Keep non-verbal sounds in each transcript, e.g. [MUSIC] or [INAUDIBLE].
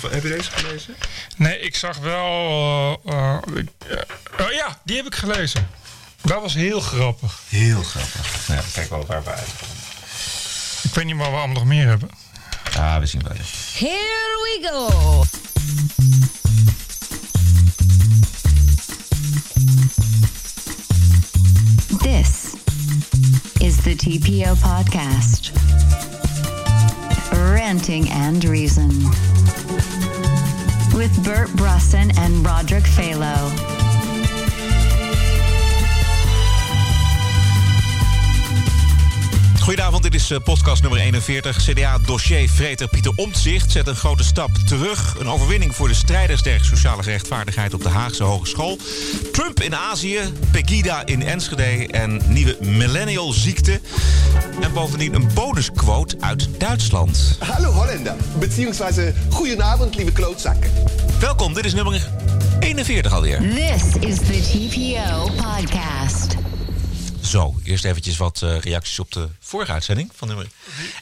Heb je deze gelezen? Nee, ik zag wel. eh, eh, ik- eh, oh ja, die heb ik gelezen. Dat was heel grappig. Heel grappig. Nou ja, kijk wel waar we uitkomen. Ik weet niet wat we allemaal nog meer hebben. Ah, we zien wel. Here we go. This is the TPO podcast. Ranting and Reason. With Bert Brusson and Roderick Phalo. Goedenavond, dit is eh, podcast nummer 41. CDA-dossier-vreter Pieter Omtzigt zet een grote stap terug. Een overwinning voor de strijders tegen sociale rechtvaardigheid op de Haagse Hogeschool. Trump in Azië, Pegida in Enschede en nieuwe millennial-ziekte. En bovendien een bonusquote uit Duitsland. Hallo Holländer, beziehungsweise goedenavond lieve klootzakken. Welkom, dit is nummer 41 alweer. This is the TPO podcast. Zo, eerst eventjes wat eh, reacties op de vorige uitzending van nummer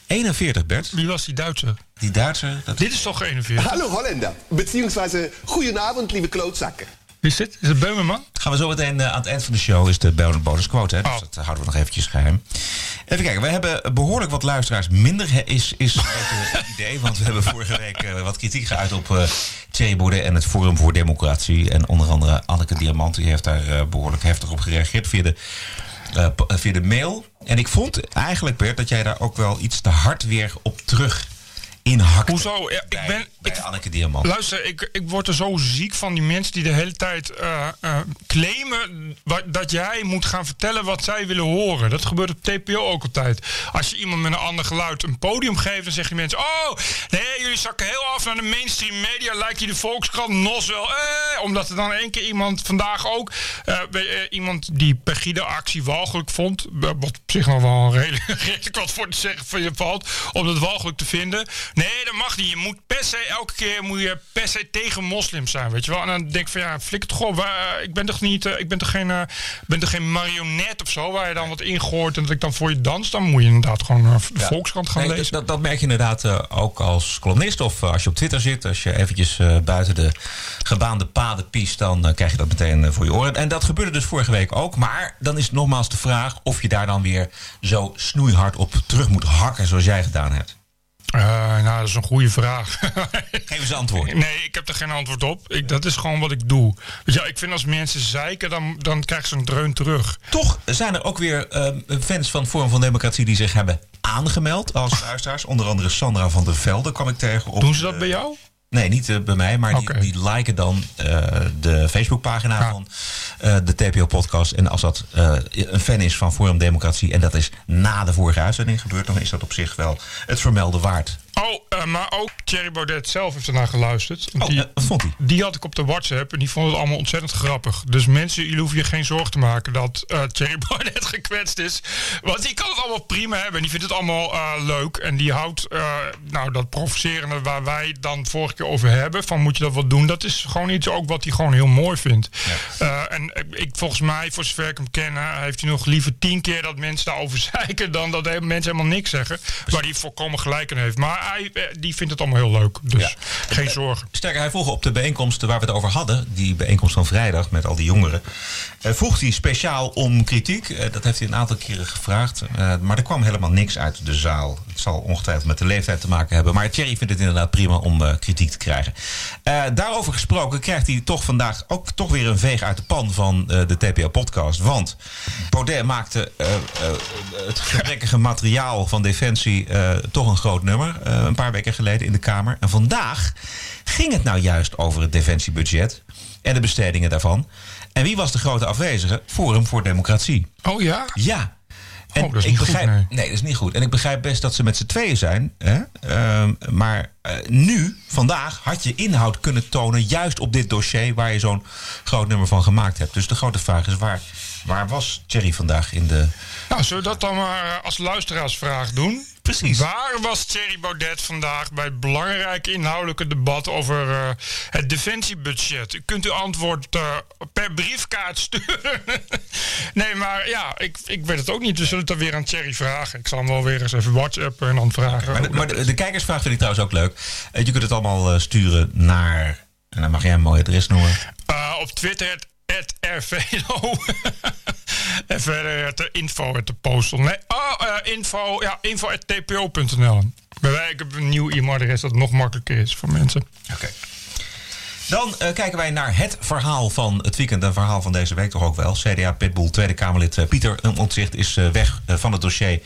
41, Bert. Wie was die Duitser? Die Duitser, dat Dit is toch 41? Hallo Holländer, beziehungsweise goedenavond lieve klootzakken. Wie is dit? Is het Beumerman? Gaan we zo meteen eh, aan het eind van de show is de Bellen bonus quote. Hè? Dus Oh. dat houden we nog eventjes geheim. Even kijken, we hebben behoorlijk wat luisteraars minder. Is, is het [LAUGHS] idee, want we hebben vorige week eh, wat kritiek geuit op eh Thierry Baudet en het Forum voor Democratie. En onder andere Anneke Diamant, die heeft daar eh, behoorlijk heftig op gereageerd via de, via de mail. En ik vond eigenlijk, Bert, dat jij daar ook wel iets te hard weer op terug Hoezo? Ja, ik bij, ben- bij ik- Anneke Diamant. Luister, ik, ik word er zo ziek van die mensen die de hele tijd eh, eh, claimen dat jij moet gaan vertellen wat zij willen horen. Dat gebeurt op TPO ook altijd. Als je iemand met een ander geluid een podium geeft, dan zeggen die mensen: Oh, nee, jullie zakken heel af naar de mainstream media. Lijkt je de Volkskrant, NOS wel. Eh, omdat er dan één keer iemand vandaag ook, eh, iemand die Pegida-actie walgelijk vond. Wat op zich nog wel een redelijk, [LAUGHS] redelijk wat voor te zeggen van je valt. Om dat walgelijk te vinden. Nee, dat mag niet. Je moet per se elke keer moet je per se tegen moslims zijn, weet je wel. En dan denk ik van ja, flikker toch op. Waar- Ik ben toch niet, eh, ik ben toch geen, eh, ben toch geen marionet of zo, waar je dan wat ingooit en dat ik dan voor je dans. Dan moet je inderdaad gewoon eh, de Ja. Volkskrant gaan Nee, lezen. Dat, dat merk je inderdaad eh, ook als columnist of eh, als je op Twitter zit. Als je eventjes eh, buiten de gebaande paden piest, dan eh, krijg je dat meteen eh, voor je oren. En dat gebeurde dus vorige week ook. Maar dan is het nogmaals de vraag of je daar dan weer zo snoeihard op terug moet hakken zoals jij gedaan hebt. Eh, nou, dat is een goede vraag. [LAUGHS] Geef eens antwoord. Nee, ik heb er geen antwoord op. Ik, dat is gewoon wat ik doe. Weet je, ik vind als mensen zeiken, dan, dan krijgen ze een dreun terug. Toch zijn er ook weer eh, fans van Forum van Democratie die zich hebben aangemeld als [LAUGHS] luisteraars. Onder andere Sandra van der Velde kwam ik tegen op. Doen ze dat eh, bij jou? Nee, niet eh, bij mij, maar die, die liken dan eh, de Facebookpagina Ja. van eh, de TPO-podcast. En als dat een fan is van Forum Democratie en dat is na de vorige uitzending gebeurd, dan is dat op zich wel het vermelden waard. Oh, maar ook Thierry Baudet zelf heeft ernaar geluisterd. Oh, die, wat vond hij? die had ik op de WhatsApp en die vond het allemaal ontzettend grappig. Dus mensen, jullie hoeven je geen zorgen te maken dat Thierry [LAUGHS] Baudet gekwetst is. Want die kan het allemaal prima hebben en die vindt het allemaal leuk. En die houdt nou, dat provocerende waar wij dan vorige keer over hebben. Van moet je dat wel doen? Dat is gewoon iets ook wat hij gewoon heel mooi vindt. Eh, en ik, volgens mij, voor zover ik hem ken, eh, heeft hij nog liever tien keer dat mensen daarover [LAUGHS] zeiken dan dat mensen helemaal niks zeggen. Waar hij volkomen gelijk in heeft. Maar hij, eh, die vindt het allemaal heel leuk. Dus Ja. geen zorgen. Sterker, hij vroeg op de bijeenkomsten waar we het over hadden, die bijeenkomst van vrijdag met al die jongeren, eh, vroeg hij speciaal om kritiek. Eh, dat heeft hij een aantal keren gevraagd, eh, maar er kwam helemaal niks uit de zaal. Het zal ongetwijfeld met de leeftijd te maken hebben, maar Thierry vindt het inderdaad prima om eh, kritiek te krijgen. Eh, daarover gesproken krijgt hij toch vandaag ook toch weer een veeg uit de pan van eh, de TPO-podcast. Want Baudet maakte eh, het gebrekkige materiaal van Defensie toch een groot nummer. een paar weken geleden in de Kamer. En vandaag ging het nou juist over het defensiebudget en de bestedingen daarvan. En wie was de grote afwezige? Forum voor Democratie. Oh ja? Ja. En Oh, dat is ik niet goed, begrijp, nee. nee, dat is niet goed. En ik begrijp best dat ze met z'n tweeën zijn. Hè? Ehm, maar eh, nu, vandaag, had je inhoud kunnen tonen. Juist op dit dossier waar je zo'n groot nummer van gemaakt hebt. Dus de grote vraag is: waar, waar was Thierry vandaag in de. Nou, zullen we dat dan maar als luisteraarsvraag doen? Precies. Waar was Thierry Baudet vandaag bij het belangrijke inhoudelijke debat over eh, het defensiebudget? U kunt uw antwoord eh, per briefkaart sturen. [LAUGHS] nee, maar ja, ik, ik weet het ook niet. We zullen het dan weer aan Thierry vragen. Ik zal hem wel weer eens even whatsappen en dan vragen. Maar, de, maar de, de kijkersvraag vind ik trouwens ook leuk. Eh, je kunt het allemaal sturen naar... En dan mag jij een mooi adres noemen. Op Twitter het, RVLO. [LAUGHS] en verder het info at de postel. Nee, oh, eh, info, ja, info at tpo.nl. Bij wij ik heb een nieuw e-mailadres dat nog makkelijker is voor mensen. Oké. Dan eh, kijken wij naar het verhaal van het weekend. Een verhaal van deze week toch ook wel. CDA Pitbull, Tweede Kamerlid eh, Pieter Omtzigt is eh, weg eh, van het dossier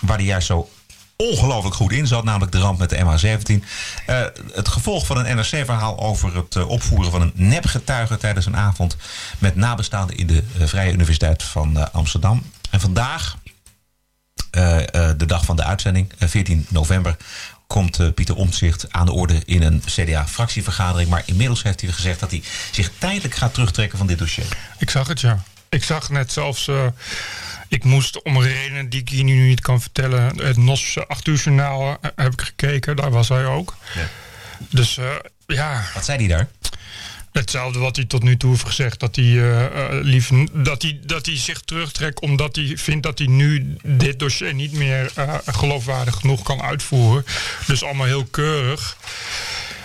waar hij juist zo ongelooflijk goed in zat. Namelijk de ramp met de MH17. Eh, het gevolg van een NRC-verhaal over het eh, opvoeren van een nepgetuige tijdens een avond met nabestaanden in de eh, Vrije Universiteit van Amsterdam. En vandaag de dag van de uitzending, eh, 14 november, komt Pieter Omtzigt aan de orde in een CDA-fractievergadering. Maar inmiddels heeft hij gezegd dat hij zich tijdelijk gaat terugtrekken van dit dossier. Ik zag het, ja. Ik zag net zelfs... eh, ik moest om redenen die ik hier nu niet kan vertellen... het NOS 8 uur journaal eh, heb ik gekeken. Daar was hij ook. Ja. Dus eh, ja, Wat zei hij daar? hetzelfde wat hij tot nu toe heeft gezegd. Dat hij, eh, lief, dat hij, dat hij zich terugtrekt omdat hij vindt dat hij nu dit dossier niet meer geloofwaardig genoeg kan uitvoeren. Dus allemaal heel keurig.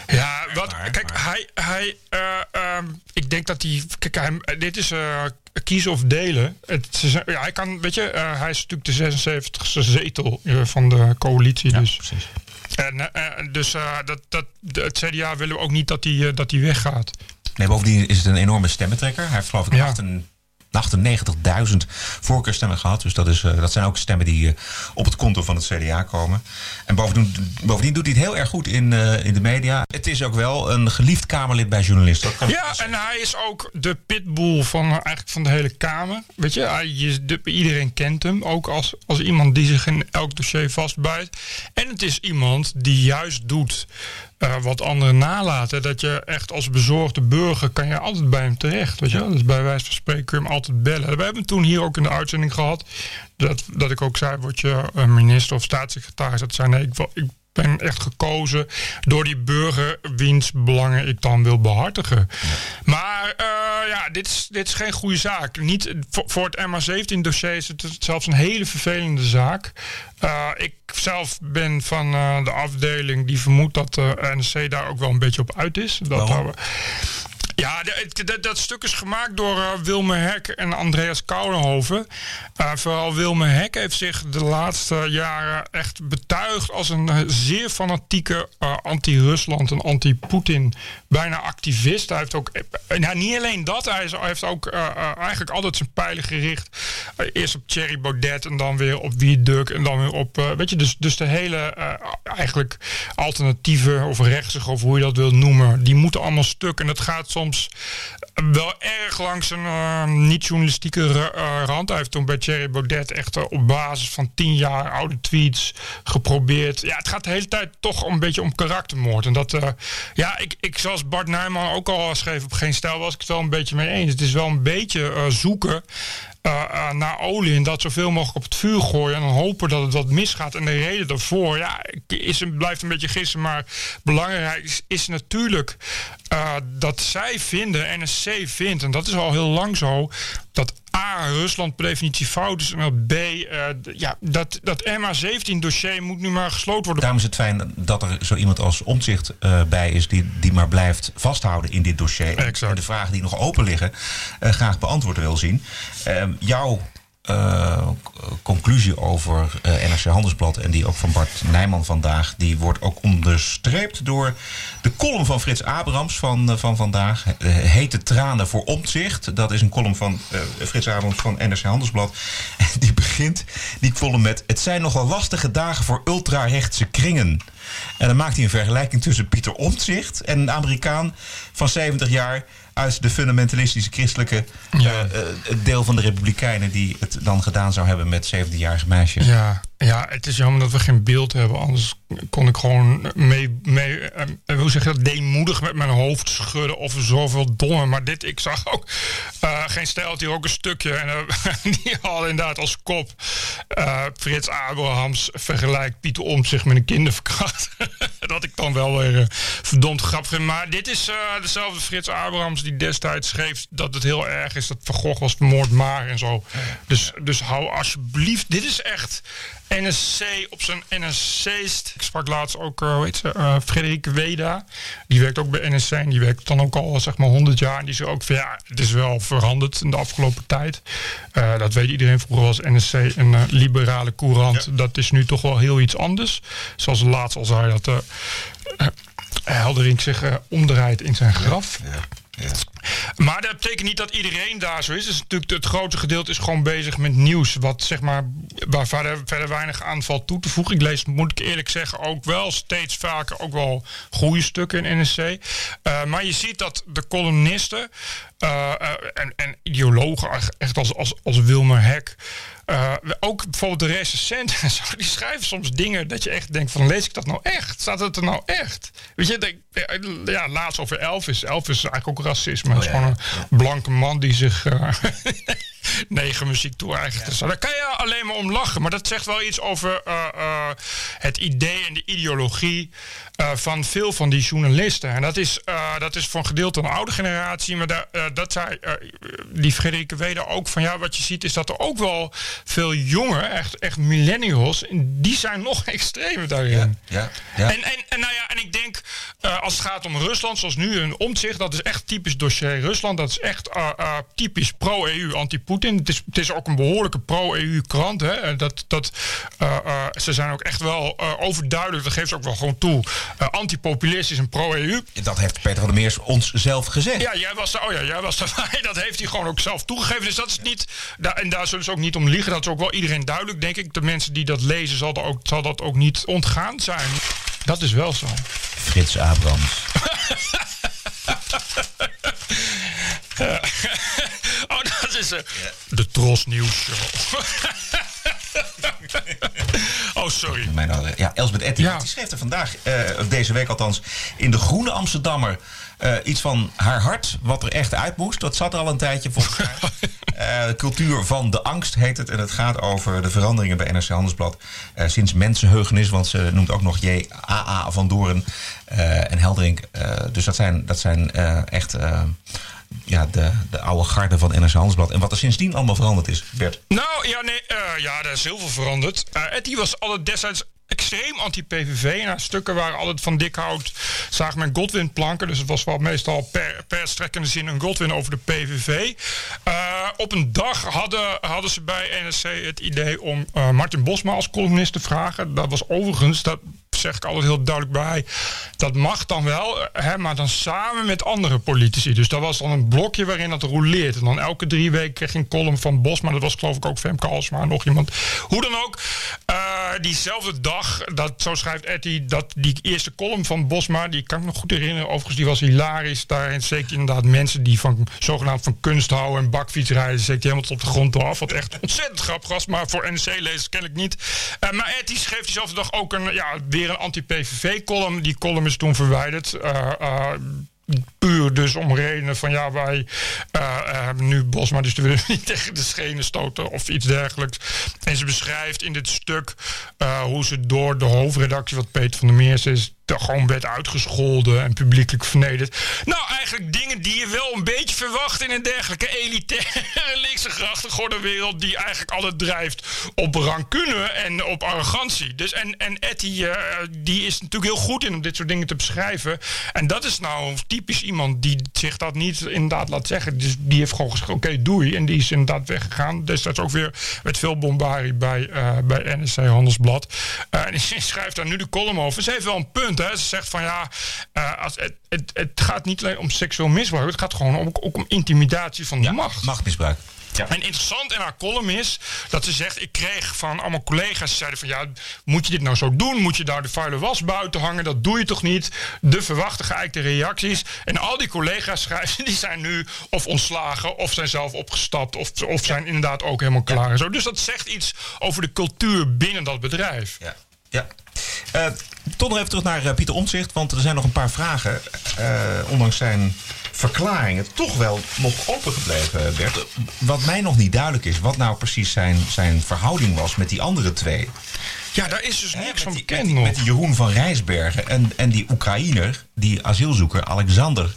Ja, wat, maar, kijk, maar. hij, hij eh, ehm, ik denk dat hij, kijk, hij, dit is eh, kiezen of delen. Het, ja, hij kan, weet je, eh, hij is natuurlijk de 76e zetel eh, van de coalitie, dus. precies. En, eh, eh, dus eh, dat, dat, het CDA willen we ook niet dat hij, eh, dat hij weggaat. Nee, bovendien is het een enorme stemmentrekker. Hij heeft geloof ik Ja. 98 98.000 voorkeurstemmen gehad. Dus dat, is, eh, dat zijn ook stemmen die eh, op het konto van het CDA komen. En bovendien, bovendien doet hij het heel erg goed in, eh, in de media. Het is ook wel een geliefd Kamerlid bij journalisten. Ja, en hij is ook de pitbull van, eigenlijk van de hele Kamer. Weet je, hij, de- iedereen kent hem. Ook als, als iemand die zich in elk dossier vastbijt. En het is iemand die juist doet eh, wat anderen nalaten. Dat je echt als bezorgde burger kan je altijd bij hem terecht. Weet je? Dus bij wijze van spreken kun je hem altijd bellen. We hebben toen hier ook in de uitzending gehad. Dat, dat ik ook zei, word je eh, minister of staatssecretaris? Dat zei nee, ik, wil- ik ben echt gekozen door die burger wiens belangen ik dan wil behartigen. Maar eh, ja, dit is, dit is geen goede zaak. Niet, voor, voor het MH17-dossier is het zelfs een hele vervelende zaak. Eh, ik zelf ben van eh, de afdeling die vermoedt dat de NSC daar ook wel een beetje op uit is. Dat ja, dat, stuk is gemaakt door uh, Wilmer Hek en Andreas Kouwenhoven. Uh, vooral Wilmer Hek heeft zich de laatste jaren echt betuigd als een uh, zeer fanatieke anti-Rusland en anti-Poetin bijna activist. Hij heeft ook, nou, niet alleen dat, hij, heeft ook eigenlijk altijd zijn pijlen gericht. Eerst op Thierry Baudet en dan weer op Wieduk en dan weer op, weet je, dus, dus de hele eigenlijk alternatieve of rechtse of hoe je dat wil noemen, die moeten allemaal stuk. En dat gaat soms wel erg langs een uh, niet-journalistieke uh, rand. Hij heeft toen bij Thierry Baudet echt uh, op basis van tien jaar oude tweets geprobeerd. Ja, het gaat de hele tijd toch een beetje om karaktermoord. En dat, uh, ja, ik, ik zoals Bart Nijman ook al schreef op Geen Stijl, was ik het wel een beetje mee eens. Het is wel een beetje zoeken uh, naar olie en dat zoveel mogelijk op het vuur gooien en dan hopen dat het wat misgaat. En de reden daarvoor, ja, is, blijft een beetje gissen, maar belangrijk is, natuurlijk uh, dat zij vinden, NSC vindt, en dat is al heel lang zo, dat A, Rusland per definitie fout is en dat B, ja, dat, dat MH17-dossier moet nu maar gesloten worden. Daarom is het fijn dat er zo iemand als omzicht bij is die, die maar blijft vasthouden in dit dossier. Exact. En de vragen die nog open liggen graag beantwoord wil zien. Ehm, jouw uh, conclusie over uh, NRC Handelsblad en die ook van Bart Nijman vandaag, die wordt ook onderstreept door de column van Frits Abrams van, uh, van vandaag. Hete tranen voor omzicht. Dat is een column van Frits Abrams van NRC Handelsblad. En die begint die column met: Het zijn nogal lastige dagen voor ultrarechtse kringen. En dan maakt hij een vergelijking tussen Pieter Omtzigt en een Amerikaan van 70 jaar uit de fundamentalistische christelijke ja. uh, uh, deel van de Republikeinen die het dan gedaan zou hebben met 17-jarige meisjes. Ja, Ja, het is jammer dat we geen beeld hebben. Anders kon ik gewoon mee, mee eh, hoe zeg je dat, deemoedig met mijn hoofd schudden of zoveel domme. Maar dit, ik zag ook, eh, geen stijl hier ook een stukje. En eh, [LAUGHS] die hadden inderdaad als kop eh, Frits Abrahams vergelijkt Pieter Omtzigt met een kinderverkracht. [LAUGHS] dat ik dan wel weer eh, verdomd grappig vind. Maar dit is eh, dezelfde Frits Abrahams die destijds schreef dat het heel erg is dat Van Gogh was vermoord maar en zo. Dus, dus hou alsjeblieft, dit is echt NSC op zijn NSC'st. Ik sprak laatst ook, uh, hoe heet ze, uh, Frederike Weda. Die werkt ook bij NSC en die werkt dan ook al zeg maar 100 jaar. En die zei ook van ja, het is wel veranderd in de afgelopen tijd. Uh, dat weet iedereen. Vroeger was NSC een liberale courant. Ja. Dat is nu toch wel heel iets anders. Zoals laatst al zei dat Helderink zich omdraait in zijn graf. Ja. Ja. Maar dat betekent niet dat iedereen daar zo is. Dus natuurlijk het grootste gedeelte is gewoon bezig met nieuws. Wat zeg maar, waar verder, verder weinig aanval toe te voegen. Ik lees, moet ik eerlijk zeggen, ook wel steeds vaker ook wel goede stukken in NSC. Uh, maar je ziet dat de columnisten uh, en, en ideologen, echt als, als, als Wilmer Hek. Uh, ook bijvoorbeeld de recensenten, [LAUGHS] die schrijven soms dingen dat je echt denkt van lees ik dat nou echt? Staat het er nou echt? Weet je, denk, ja, laatst over Elvis. Elvis is eigenlijk ook racisme. Het is gewoon een blanke man die zich uh, [LAUGHS] negen muziek toe eigenlijk. Ja. Daar kan je alleen maar om lachen. Maar dat zegt wel iets over uh, het idee en de ideologie van veel van die journalisten. En dat is, dat is voor een gedeelte een oude generatie. Maar daar, dat zei die Frederike Weder ook van ja, wat je ziet is dat er ook wel veel jongen, echt, echt millennials, die zijn nog [LAUGHS] extremer daarin. Ja, ja, En, en, en, nou ja, en ik denk uh, als het gaat om Rusland, zoals nu een omzicht, dat is echt typisch dossier Rusland. Dat is echt uh, uh, typisch pro-EU, anti-Poetin. Het is, het is ook een behoorlijke pro-EU krant. Hè? Dat, dat, ze zijn ook echt wel overduidelijk, dat geeft ze ook wel gewoon toe, anti-populistisch en pro-EU. Dat heeft Peter van der Meers ons zelf gezegd. Ja, jij was, oh ja, jij was. [LAUGHS] Dat heeft hij gewoon ook zelf toegegeven. Dus dat is niet, en daar zullen ze ook niet om liegen. Dat is ook wel iedereen duidelijk, denk ik. De mensen die dat lezen, zal, dat ook, zal dat ook niet ontgaan zijn. Dat is wel zo. Frits Abrams. [LAUGHS] ja. oh, dat is uh, de Tros Nieuws Show. oh, sorry. Mijn, ja, Elsbeth Etty, ja. die schreef er vandaag, uh, deze week althans, in de Groene Amsterdammer... Uh, iets van haar hart, wat er echt uit moest. Dat zat er al een tijdje volgens mij. [LAUGHS] uh, cultuur van de angst heet het. En het gaat over de veranderingen bij NRC Handelsblad. Uh, sinds mensenheugenis, want ze noemt ook nog J.A.A. van Doren en Heldering. dus dat zijn, dat zijn echt ja, de, de oude garde van NRC Handelsblad. En wat er sindsdien allemaal veranderd is, Bert? Nou, ja, nee, ja er is heel veel veranderd. Etty was alle destijds extreem anti-PVV. Nou, stukken waren altijd van dik hout, zagen men Godwin planken. Dus het was wel meestal per, per strekkende zin een Godwin over de PVV. Op een dag hadden, hadden ze bij NSC het idee om uh, Martin Bosma als columnist te vragen. Dat was overigens, dat zeg ik altijd heel duidelijk bij. Dat mag dan wel, hè, maar dan samen met andere politici. Dus dat was dan een blokje waarin dat roleert. En dan elke drie weken kreeg je een column van Bosma. Dat was geloof ik ook Femke Alsma, nog iemand. Hoe dan ook, uh, diezelfde dag, dat, zo schrijft Etty, dat die eerste column van Bosma, die kan ik me goed herinneren. Overigens, die was hilarisch. Daarin zeker inderdaad mensen die van zogenaamd van kunst houden en bakfietsrijden, zeker helemaal tot op de grond af. Wat echt ontzettend grappig was, maar voor NC-lezers ken ik niet. Uh, maar Etty schreef diezelfde dag ook een, ja, weer een anti-PVV-column. Die column is toen verwijderd. Uh, uh, puur dus om redenen van ja, wij hebben nu Bosma, dus we willen niet tegen de schenen stoten of iets dergelijks. En ze beschrijft in dit stuk hoe ze door de hoofdredactie, wat Peter van der Meers is, gewoon werd uitgescholden en publiekelijk vernederd. Nou, eigenlijk dingen die je wel een beetje verwacht in een dergelijke elitaire [LAUGHS] linkse grachtengordenwereld die eigenlijk altijd drijft op rancune en op arrogantie. Dus en, en Etty, uh, die is natuurlijk heel goed in om dit soort dingen te beschrijven. En dat is nou typisch iemand die zich dat niet inderdaad laat zeggen. Dus die heeft gewoon gezegd, oké, doei. En die is inderdaad weggegaan. Destijds ook weer met veel bombarie bij, uh, bij NSC Handelsblad. Uh, en [LAUGHS] ze schrijft daar nu de column over. Ze heeft wel een punt. Hè. Ze zegt van ja, uh, als het, het, het gaat niet alleen om seksueel misbruik. Het gaat gewoon om, ook om intimidatie van de ja, macht. Machtmisbruik. Ja. En interessant in haar column is dat ze zegt: Ik kreeg van allemaal collega's. Ze zeiden van ja, moet je dit nou zo doen? Moet je daar de vuile was buiten hangen? Dat doe je toch niet? De verwachte geëikte reacties. En al die collega's schrijven, [LAUGHS] die zijn nu of ontslagen, of zijn zelf opgestapt, of, of zijn inderdaad ook helemaal klaar. en Zo. Dus dat zegt iets over de cultuur binnen dat bedrijf. Ja. Ja. Eh, toch nog even terug naar eh, Pieter Omtzigt, want er zijn nog een paar vragen, eh, ondanks zijn verklaringen, toch wel nog open gebleven, Bert. Wat mij nog niet duidelijk is, wat nou precies zijn, zijn verhouding was met die andere twee. Ja, daar is dus niks van bekend met die, nog. Met die Jeroen van Rijsbergen en, en die Oekraïner, die asielzoeker Alexander,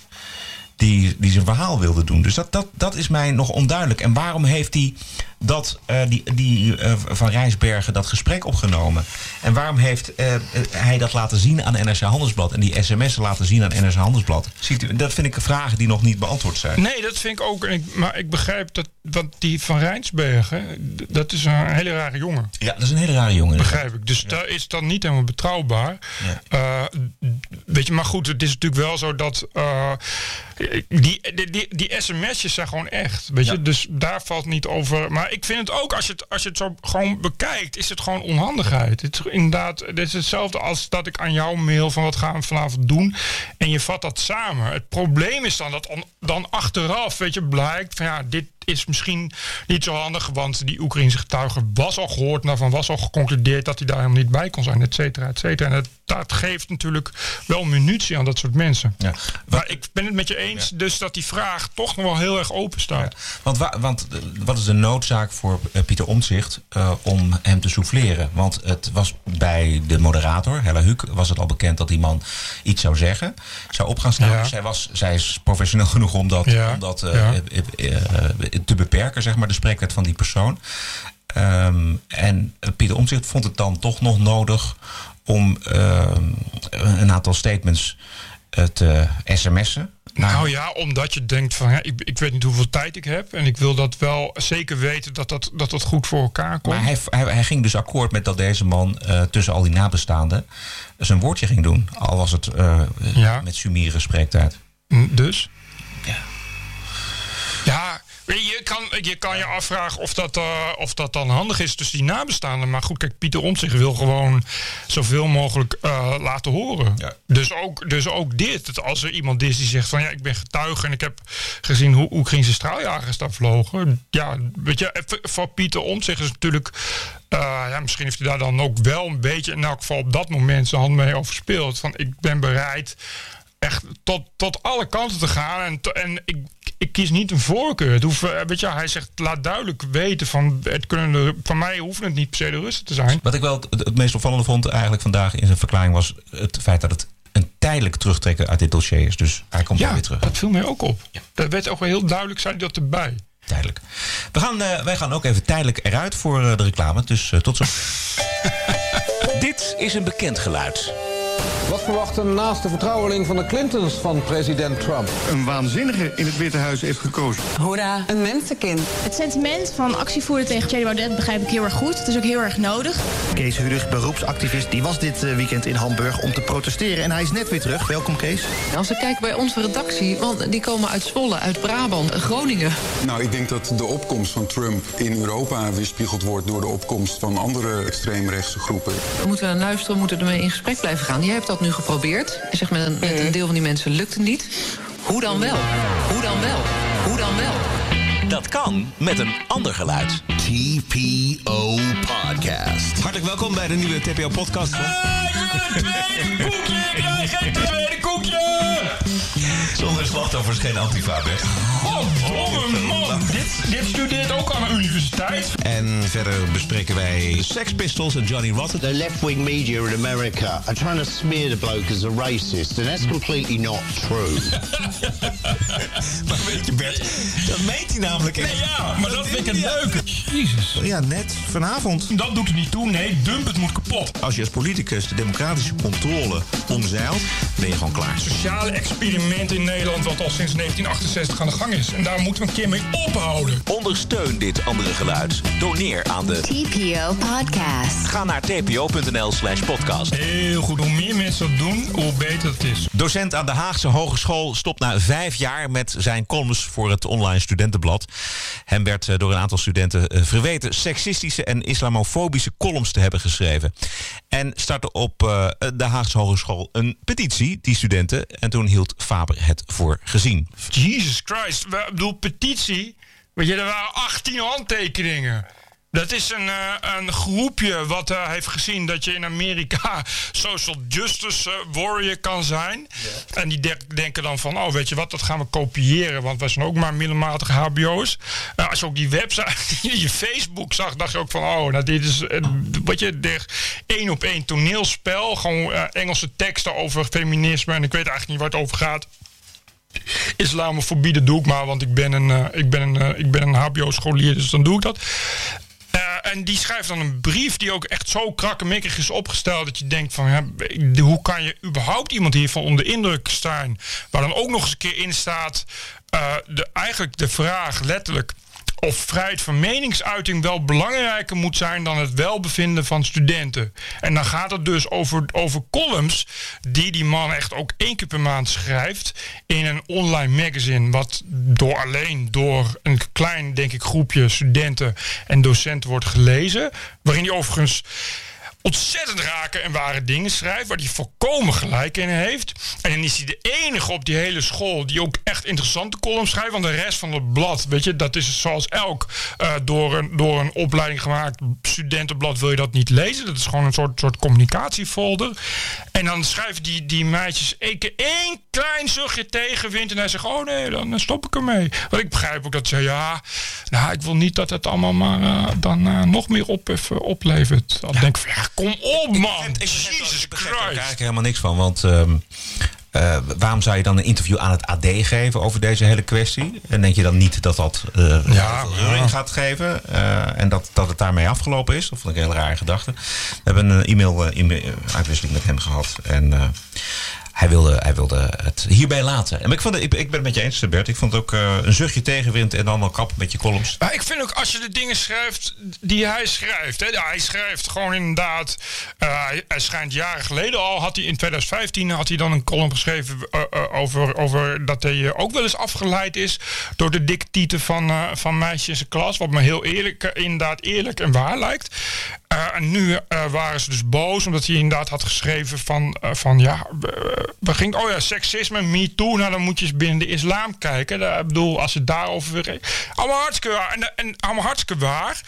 die, die zijn verhaal wilde doen. Dus dat, dat, dat is mij nog onduidelijk. En waarom heeft hij dat, eh, die, die eh, van Rijsbergen dat gesprek opgenomen? En waarom heeft eh, hij dat laten zien aan NRC Handelsblad en die sms'en laten zien aan NRC Handelsblad? Ziet u, dat vind ik vragen die nog niet beantwoord zijn. Nee, dat vind ik ook. Ik, maar ik begrijp dat, want die van Rijnsbergen, d- dat is een hele rare jongen. Ja, dat is een hele rare jongen. Begrijp ik. Dus daar is dan niet helemaal betrouwbaar. Ja. Weet je, maar goed, het is natuurlijk wel zo dat die, die, die, die sms'jes zijn gewoon echt. Weet je, Ja. dus daar valt niet over. Maar ik vind het ook, als je het, als je het zo gewoon bekijkt, is het gewoon onhandigheid. Het is inderdaad, het is hetzelfde als dat ik aan jou mail van wat gaan we vanavond doen. En je vat dat samen. Het probleem is dan dat dan achteraf, weet je, blijkt van ja, dit is misschien niet zo handig, want die Oekraïnse getuige was al gehoord, daarvan was al geconcludeerd dat hij daar helemaal niet bij kon zijn, et cetera, et cetera. En het, dat geeft natuurlijk wel munitie aan dat soort mensen. Ja. Maar ik ben het met je eens, dus dat die vraag toch nog wel heel erg open staat. Want, wa- want eh, wat is de noodzaak voor eh, Pieter Omtzigt eh, om hem te souffleren? Want het was bij de moderator, Hella Huuk, was het al bekend dat die man iets zou zeggen. Zou op gaan staan. Ja. Zij, was, zij is professioneel [LAUGHS] genoeg om dat, om dat. Te beperken, zeg maar, de spreektijd van die persoon. Ehm, en Pieter Omtzigt vond het dan toch nog nodig om ehm, een aantal statements eh, te sms'en. naar- Nou ja, omdat je denkt van ja, ik, ik weet niet hoeveel tijd ik heb. En ik wil dat wel zeker weten dat dat, dat, dat goed voor elkaar komt. Maar hij, hij, hij ging dus akkoord met dat deze man eh, tussen al die nabestaanden zijn woordje ging doen. Al was het eh, Ja. met Sumire spreektijd. Dus? Je, kan, je kan je afvragen of dat, eh, of dat dan handig is tussen die nabestaanden. Maar goed, kijk, Pieter Omtzigt wil gewoon zoveel mogelijk eh, laten horen. Ja. Dus, ook, dus ook dit. Dat als er iemand is die zegt van ja, ik ben getuige en ik heb gezien hoe Oekraïnse straaljagers daar vlogen. Ja, weet je, voor Pieter Omtzigt is natuurlijk... eh, ja, misschien heeft hij daar dan ook wel een beetje, in elk geval op dat moment, zijn hand mee overspeeld. Van ik ben bereid echt tot, tot alle kanten te gaan. En, en ik, ik kies niet een voorkeur. Het hoeft, eh, weet je, hij zegt, laat duidelijk weten van, het kunnen de, van mij hoeven het niet per se de Russen te zijn. Wat ik wel het, het meest opvallende vond eigenlijk vandaag in zijn verklaring was het feit dat het een tijdelijk terugtrekken uit dit dossier is. Dus hij komt Ja, weer terug. dat viel mij ook op. Dat werd ook wel heel duidelijk, zei hij dat erbij. Tijdelijk. We gaan, eh, wij gaan ook even tijdelijk eruit voor eh, de reclame. Dus tot zo. [LAUGHS] Dit is een bekend geluid. Wat verwacht een naaste vertrouweling van de Clintons van president Trump? een waanzinnige in het Witte Huis heeft gekozen. Hoera. Een mensenkind. Het sentiment van actievoeren tegen Thierry Baudet begrijp ik heel erg goed. Het is ook heel erg nodig. Kees Hudig, beroepsactivist, die was dit eh, weekend in Hamburg om te protesteren. En hij is net weer terug. Welkom Kees. Als we kijken bij onze redactie, want die komen uit Zwolle, uit Brabant, Groningen. Nou, ik denk dat de opkomst van Trump in Europa weerspiegeld wordt door de opkomst van andere extreemrechtse groepen. We moeten naar luisteren, we moeten ermee in gesprek blijven gaan. Jij hebt dat nu geprobeerd. Je zegt met een, met een deel van die mensen lukt het niet. Hoe dan wel? Hoe dan wel? Hoe dan wel? Dat kan met een ander geluid. TPO Podcast. Hartelijk welkom bij de nieuwe TPO-podcast. Tweede koekje! Zonder slachtoffers geen antifa weg. Oh, domme man! Dit, dit studeert ook aan de universiteit. En verder bespreken wij Sex Pistols en Johnny Rotten. The left-wing media in America are trying to smear the bloke as a racist. And that's completely not true. [LAUGHS] Maar weet je Bert, dat meent hij namelijk echt. Ja, maar dat vind ik het leuke. Jezus. Ja, net vanavond. Dat doet er niet toe. Nee, dump het moet kapot. Als je als politicus de democratische controle omzeilt, ben je gewoon klaar. Sociale experiment in Nederland wat al sinds 1968 aan de gang is. En daar moeten we een keer mee ophouden. Ondersteun dit andere geluid. Doneer aan de TPO Podcast. Ga naar tpo.nl slash podcast. Heel goed. Hoe meer mensen dat doen, hoe beter het is. Docent aan de Haagse Hogeschool stopt na vijf jaar met zijn columns voor het online studentenblad. Hem werd eh, door een aantal studenten eh, verweten seksistische en islamofobische columns te hebben geschreven. En startte op eh, de Haagse Hogeschool een petitie, die studenten. En toen hield Faber het voor gezien. Jesus Christ. Ik bedoel, petitie. Weet je, er waren 18 handtekeningen. Dat is een, eh, een groepje wat eh, heeft gezien dat je in Amerika [LAUGHS] social justice eh, warrior kan zijn. En die de- denken dan van, oh weet je wat, dat gaan we kopiëren. Want wij zijn ook maar middelmatige hbo's. Als je ook die website, [LAUGHS] je Facebook zag, dacht je ook van, oh nou dit is, wat je, één op één toneelspel. Gewoon Engelse teksten over feminisme. En ik weet eigenlijk niet waar het over gaat. Islamofobie, dat doe ik maar, want ik ben een, ik ben een, ik ben een HBO-scholier, dus dan doe ik dat. En die schrijft dan een brief die ook echt zo krakkemikkig is opgesteld dat je denkt van, ja, hoe kan je überhaupt iemand hiervan onder de indruk staan? Waar dan ook nog eens een keer in staat, eh, de, eigenlijk de vraag letterlijk of vrijheid van meningsuiting wel belangrijker moet zijn dan het welbevinden van studenten. En dan gaat het dus over, over columns die die man echt ook één keer per maand schrijft in een online magazine, wat door alleen door een klein, denk ik, groepje studenten en docenten wordt gelezen. Waarin hij overigens ontzettend rake en ware dingen schrijft, waar hij volkomen gelijk in heeft. En dan is hij de enige op die hele school die ook echt interessante columns schrijft. Want de rest van het blad, weet je, dat is zoals elk eh, door, een, door een opleiding gemaakt studentenblad wil je dat niet lezen. Dat is gewoon een soort, soort communicatiefolder. En dan schrijven die, die meisjes één klein zuchtje tegenwind. En hij zegt, oh nee, dan stop ik ermee. Want ik begrijp ook dat ze, ja, nou, ik wil niet dat het allemaal maar eh, dan eh, nog meer op, oplevert. Dan denk ik van, ja, kom op man. Jesus Ik begrijp er eigenlijk helemaal niks van. Want ehm, eh, waarom zou je dan een interview aan het AD geven over deze hele kwestie? En denk je dan niet dat dat eh Ja, reuring ja. gaat geven? eh, en dat, dat het daarmee afgelopen is? Dat vond ik een hele rare gedachte. We hebben een e-mail, uitwisseling met hem gehad. En eh, hij, wilde, hij wilde het hierbij laten. En ik, vond, het- ik, ik ben het met je eens, Bert. Ik vond het ook eh, een zuchtje tegenwind en dan al kap met je columns. Maar ik vind ook als je de dingen schrijft die hij schrijft. Hè, hij schrijft gewoon inderdaad. eh, hij, hij schijnt jaren geleden al. Had hij in 2015 had hij dan een column geschreven eh, over, over dat hij ook wel eens afgeleid is door de dikke tieten van, eh, van meisjes in zijn klas. Wat me heel eerlijk, inderdaad eerlijk en waar lijkt. Eh, en nu eh, waren ze dus boos omdat hij inderdaad had geschreven van, eh, van ja, we, gingen, oh ja, seksisme, me too. Nou, dan moet je eens binnen de islam kijken. Ik bedoel, als het daarover weer. Allemaal hartstikke waar. En, en allemaal hartstikke waar.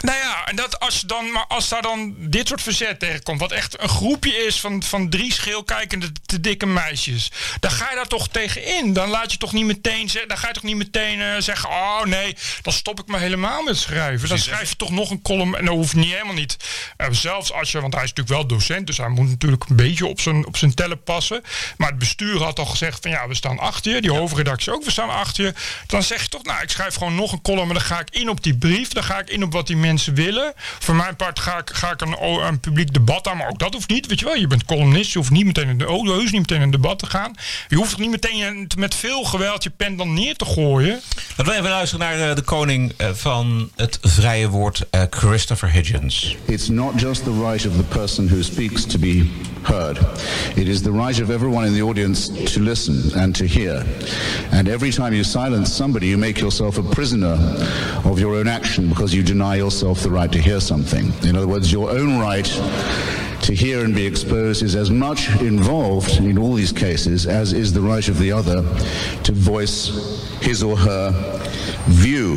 Nou ja, en dat als, dan, maar als daar dan dit soort verzet tegenkomt, wat echt een groepje is van, van drie schilkijkende te dikke meisjes, dan ga je daar toch tegen in. Dan laat je toch niet meteen, dan ga je toch niet meteen eh, zeggen, oh nee, dan stop ik maar helemaal met schrijven. Dan schrijf je toch nog een column en dat hoeft niet helemaal niet. Eh, zelfs als je, want hij is natuurlijk wel docent, dus hij moet natuurlijk een beetje op zijn, op zijn tellen passen. Maar het bestuur had al gezegd van ja, we staan achter je, die hoofdredactie ook, we staan achter je. Dan zeg je toch, nou, ik schrijf gewoon nog een column en dan ga ik in op die brief, dan ga ik in op wat die mensen willen. Voor mijn part ga ik, ga ik een, een publiek debat aan, maar ook dat hoeft niet. Weet je wel, je bent columnist, je hoeft niet meteen in de, oh, heus niet meteen in een debat te gaan. Je hoeft niet meteen een- met veel geweld je pen dan neer te gooien. Laten we even luisteren naar eh, de koning eh, van het vrije woord, eh, Christopher Hitchens. It's not just the right of the person who speaks to be heard. It is the right of everyone in the audience to listen and to hear. And every time you silence somebody, you make yourself a prisoner of your own action because you deny yourself the right to hear something. In other words, your own right to hear and be exposed is as much involved in all these cases as is the right of the other to voice his or her view.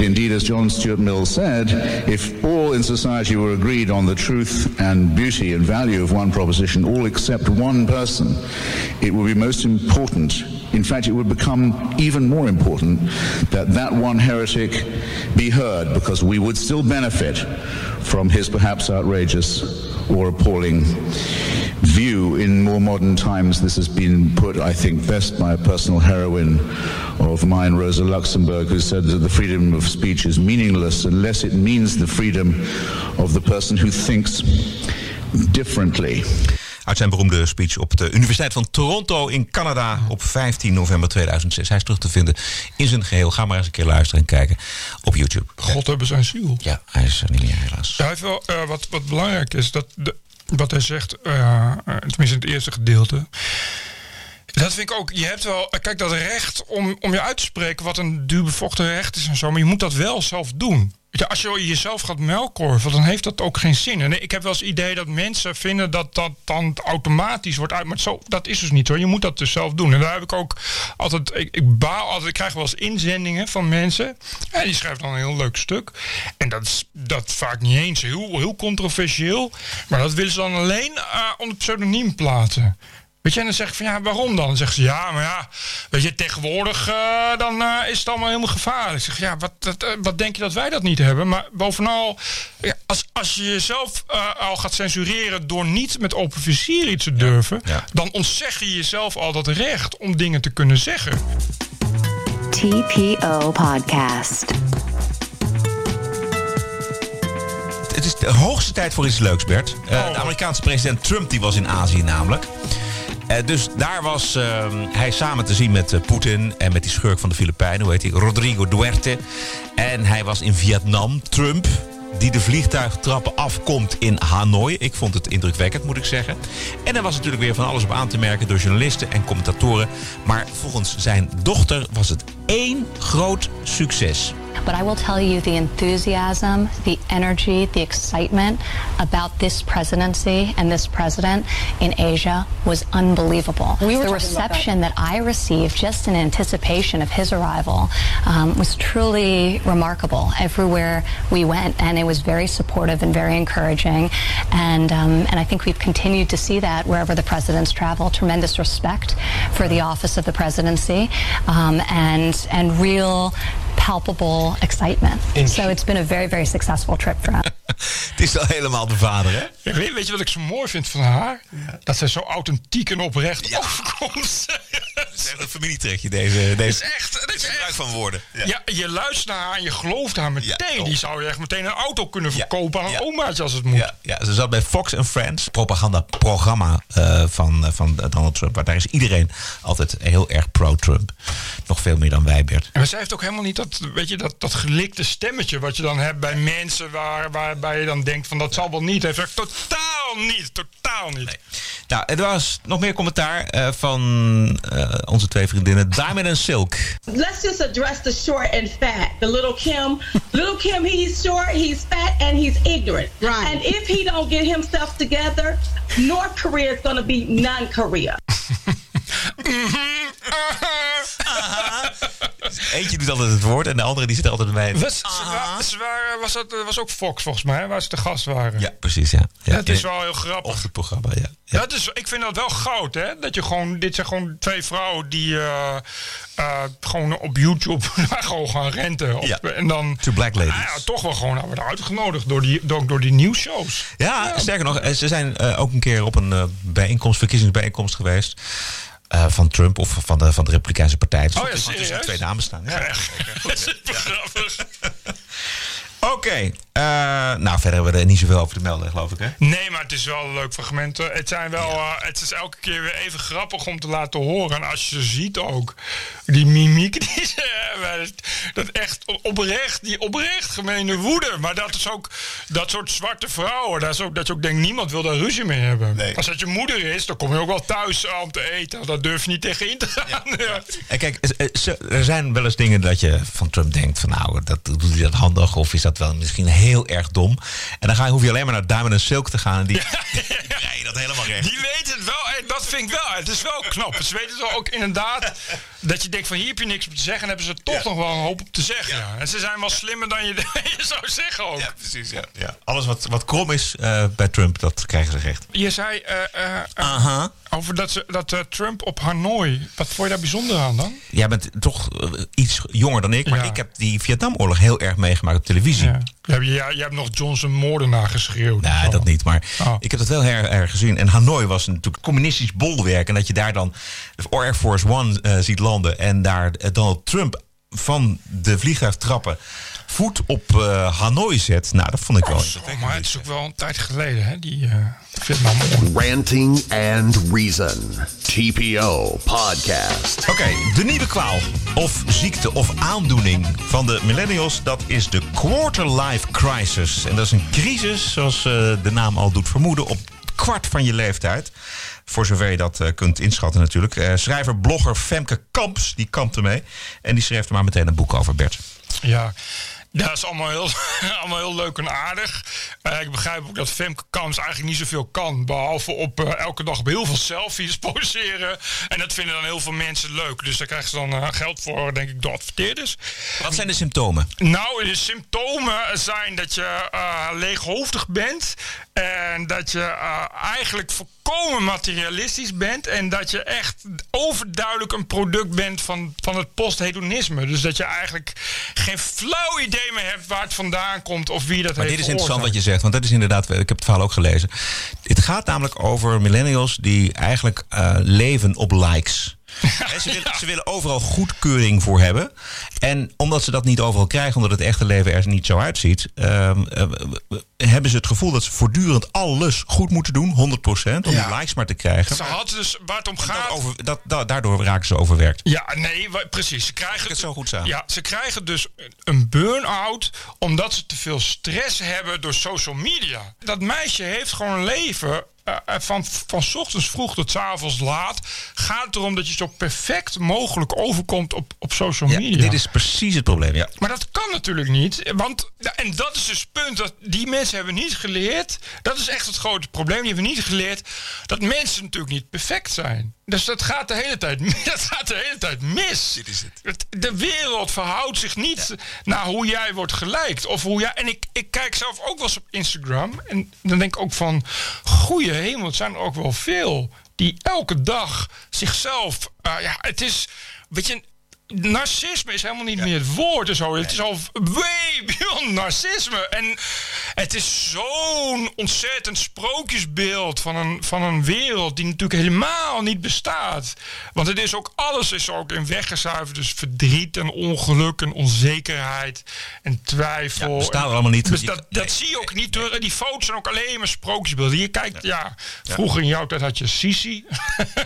Indeed, as John Stuart Mill said, if all in society were agreed on the truth and beauty and value of one proposition, all except one person, it would be most important. In fact, it would become even more important that that one heretic be heard because we would still benefit from his perhaps outrageous or appalling view. In more modern times, this has been put, I think, best by a personal heroine of mine, Rosa Luxemburg, who said that the freedom of speech is meaningless unless it means the freedom of the person who thinks differently. Uit zijn beroemde speech op de Universiteit van Toronto in Canada op 15 november 2006. Hij is terug te vinden in zijn geheel. Ga maar eens een keer luisteren en kijken op YouTube. God hebben zijn ziel. Ja, hij is er niet meer helaas. Ja, hij heeft wel, eh, wat, wat belangrijk is, dat de, wat hij zegt, eh, eh, tenminste in het eerste gedeelte. Dat vind ik ook. Je hebt wel, kijk, dat recht om, om je uit te spreken wat een duurbevochten recht is en zo, maar je moet dat wel zelf doen. Je, als je jezelf gaat melkorven, dan heeft dat ook geen zin. En ik heb wel eens het idee dat mensen vinden dat dat dan automatisch wordt uit. Maar zo, dat is dus niet hoor. Je moet dat dus zelf doen. En daar heb ik ook altijd. Ik, baal altijd. Ik krijg wel eens inzendingen van mensen. En die schrijven dan een heel leuk stuk. En dat is dat vaak niet eens heel, heel controversieel. Maar dat willen ze dan alleen uh, onder pseudoniem plaatsen. Weet je, en dan zeg ik van ja, waarom dan? Dan zeggen ze ja, maar ja, weet je, tegenwoordig uh, dan uh, is het allemaal helemaal gevaarlijk. Ik zeg ja, wat, wat, uh, wat denk je dat wij dat niet hebben? Maar bovenal, ja, als, als je jezelf al gaat censureren door niet met open vizier iets te durven, ja, ja. dan ontzeg je jezelf al dat recht om dingen te kunnen zeggen. TPO Podcast. Het is de hoogste tijd voor iets leuks, Bert. Oh. de Amerikaanse president Trump die was in Azië namelijk. Uh, dus daar was uh, hij samen te zien met uh, Poetin en met die schurk van de Filipijnen, hoe heet hij? Rodrigo Duerte. En hij was in Vietnam. Trump, die de vliegtuigtrappen afkomt in Hanoi. Ik vond het indrukwekkend, moet ik zeggen. En er was natuurlijk weer van alles op aan te merken door journalisten en commentatoren. Maar volgens zijn dochter was het één groot succes. But I will tell you the enthusiasm, the energy, the excitement about this presidency and this president in Asia was unbelievable. We the reception that. that. I received just in anticipation of his arrival um, was truly remarkable everywhere we went, and it was very supportive and very encouraging. And um, and I think we've continued to see that wherever the presidents travel. Tremendous respect for the office of the presidency, um, and and real palpable excitement. So it's been a very, very successful trip for us. [LAUGHS] Het is al helemaal de vader, hè? Weet, weet, je wat ik zo mooi vind van haar? Ja. Dat zij zo authentiek en oprecht ja. overkomt. [LAUGHS] Het is echt een familietrekje, deze. deze is echt. Het is gebruik van woorden. Ja. ja. je luistert naar haar en je gelooft haar meteen. Die zou je echt meteen een auto kunnen verkopen aan een omaatje als het moet. Ja, ja, ze zat bij Fox and Friends, propagandaprogramma uh, van, uh, van Donald Trump. Maar daar is iedereen altijd heel erg pro-Trump. Nog veel meer dan wij, Bert. En zij heeft ook helemaal niet dat, weet je, dat, dat gelikte stemmetje wat je dan hebt bij mensen waar, waarbij je dan denkt van dat zal wel niet. Hij zegt totaal niet, totaal niet. Nee. Nou, er was nog meer commentaar uh, van uh, onze twee vriendinnen Diamond en Silk. Let's just address the short and fat. The little Kim, little Kim, he's short, he's fat, and he's ignorant. Right. And if he don't get himself together, North Korea is going to be non-Korea. [LAUGHS] Eentje doet altijd het woord en de andere die zit altijd bij. Was, was, was, dat was ook Fox volgens mij, waar ze te gast waren. Ja, precies. Ja. ja dat is wel heel grappig. Of het programma, ja. ja. Dat is, ik vind dat wel goud, hè? Dat je gewoon, dit zijn gewoon twee vrouwen die uh, uh, gewoon op YouTube [LAUGHS] gewoon gaan renten. Op, ja. En dan. To Black Ladies. Nou ja, toch wel gewoon nou, worden uitgenodigd door die, door, door die nieuwsshows. Ja, ja, sterker nog, ze zijn uh, ook een keer op een bijeenkomst, verkiezingsbijeenkomst geweest. Uh, van Trump of van de, van de Republikeinse Partij. Dus oh ja, serieus? twee dames staan. Ja, ja. super [LAUGHS] grappig. [LAUGHS] Oké, okay. uh, nou verder hebben we er niet zoveel over te melden, geloof ik, hè? Nee, maar het is wel een leuk fragment. Het, zijn wel, uh, het is elke keer weer even grappig om te laten horen. En als je ze ziet ook, die mimiek die ze hebben. Dat echt oprecht, die oprecht gemene woede. Maar dat is ook, dat soort zwarte vrouwen, dat, is ook, dat je ook denkt, niemand wil daar ruzie mee hebben. Nee. Als dat je moeder is, dan kom je ook wel thuis om te eten. Dat durf je niet tegen in te gaan. Ja. Ja. [LAUGHS] En kijk, er zijn wel eens dingen dat je van Trump denkt van nou, dat, doet hij dat handig of is dat wel misschien heel erg dom. En dan ga je, hoef je alleen maar naar Diamond en Silk te gaan en die, [LAUGHS] ja, [LAUGHS] dat helemaal recht. Die weten het wel, en dat vind ik wel, het is wel knap. Ze weten het ook inderdaad dat je denkt van hier heb je niks op te zeggen en hebben ze toch nog wel een hoop op te zeggen. Ja. En ze zijn wel slimmer dan je, [LAUGHS] je zou zeggen ook. Ja, precies. Ja. Ja. Alles wat, wat krom is uh, bij Trump, dat krijgen ze recht. Je zei uh, uh, -huh. over dat, ze, dat Trump op Hanoi, wat vond je daar bijzonder aan dan? Jij bent toch iets jonger dan ik, maar ik heb die Vietnamoorlog heel erg meegemaakt op televisie. Ja. Je, hebt, je, je hebt nog Johnson moordenaar geschreeuwd. Nee, dat niet. Maar oh. ik heb het wel her, erg gezien. En Hanoi was natuurlijk communistisch bolwerk. En dat je daar dan de Air Force One eh, ziet landen. En daar eh, Donald Trump van de vliegtuigtrappen voet op eh, Hanoi zet. Nou, dat vond ik wel. Oh, maar het is ook wel een tijd geleden, hè, die uh, Vietnam. Ranting and Reason. TPO Podcast. Oké, de nieuwe kwaal of ziekte of aandoening van de millennials... dat is de quarter-life crisis. En dat is een crisis, zoals uh, de naam al doet vermoeden... op kwart van je leeftijd. Voor zover je dat uh, kunt inschatten natuurlijk. Uh, schrijver, blogger Femke Kamps, die kampt ermee. En die schreef er maar meteen een boek over, Bert. Ja, dat is allemaal heel, [LAUGHS] allemaal heel leuk en aardig. Uh, ik begrijp ook dat Femke Kams eigenlijk niet zoveel kan. Behalve op uh, elke dag op heel veel selfies [LAUGHS] poseren. En dat vinden dan heel veel mensen leuk. Dus daar krijgen ze dan uh, geld voor, denk ik, door adverteerders. Wat zijn de symptomen? Nou, de symptomen zijn dat je leeghoofdig bent. En dat je eigenlijk volkomen materialistisch bent. En dat je echt overduidelijk een product bent van, van het posthedonisme. Dus dat je eigenlijk geen flauw idee meer hebt waar het vandaan komt of wie dat maar heeft dit is interessant wat je zegt, want dat is inderdaad, ik heb het verhaal ook gelezen. Het gaat namelijk over millennials die eigenlijk uh, leven op likes. He, ze, willen, ze, willen, overal goedkeuring voor hebben. En omdat ze dat niet overal krijgen, omdat het echte leven er niet zo uitziet, uh, uh, hebben ze het gevoel dat ze voortdurend alles goed moeten doen, 100%, om ja. die likes maar te krijgen. Ze hadden dus waar het om gaat. Dat over, dat, dat, daardoor raken ze overwerkt. Ja, nee, precies. Ze krijgen het zo goed samen. Ja, ze krijgen dus een burn-out omdat ze te veel stress hebben door social media. Dat meisje heeft gewoon een leven van, van s ochtends vroeg tot s avonds laat gaat het erom dat je zo perfect mogelijk overkomt op, op social media. Ja, dit is precies het probleem, ja. Maar dat kan natuurlijk niet. Want, en dat is dus het punt, dat die mensen hebben niet geleerd. Dat is echt het grote probleem. Die hebben niet geleerd dat mensen natuurlijk niet perfect zijn. Dus dat gaat de hele tijd, [LAUGHS] dat gaat de hele tijd mis. Dit is het. De wereld verhoudt zich niet ja. naar hoe jij wordt gelijkt. Of hoe jij, en ik, ik kijk zelf ook wel eens op Instagram. En dan denk ik ook van, goeie hemel, het zijn er ook wel veel. Die elke dag zichzelf, uh, ja, het is, weet je, narcisme is helemaal niet ja. meer het woord en zo. Het is al way [LAUGHS] beyond narcisme. En het is zo'n ontzettend sprookjesbeeld van een, van een wereld die natuurlijk helemaal niet bestaat. Want het is ook, alles is ook in weggezuiverd. Dus verdriet en ongeluk en onzekerheid en twijfel. Ja, bestaat er allemaal niet. Dus dat, dat nee. zie je ook niet door. Die foto's zijn ook alleen maar sprookjesbeelden. Je kijkt, ja, ja vroeger in jouw tijd had je Sisi.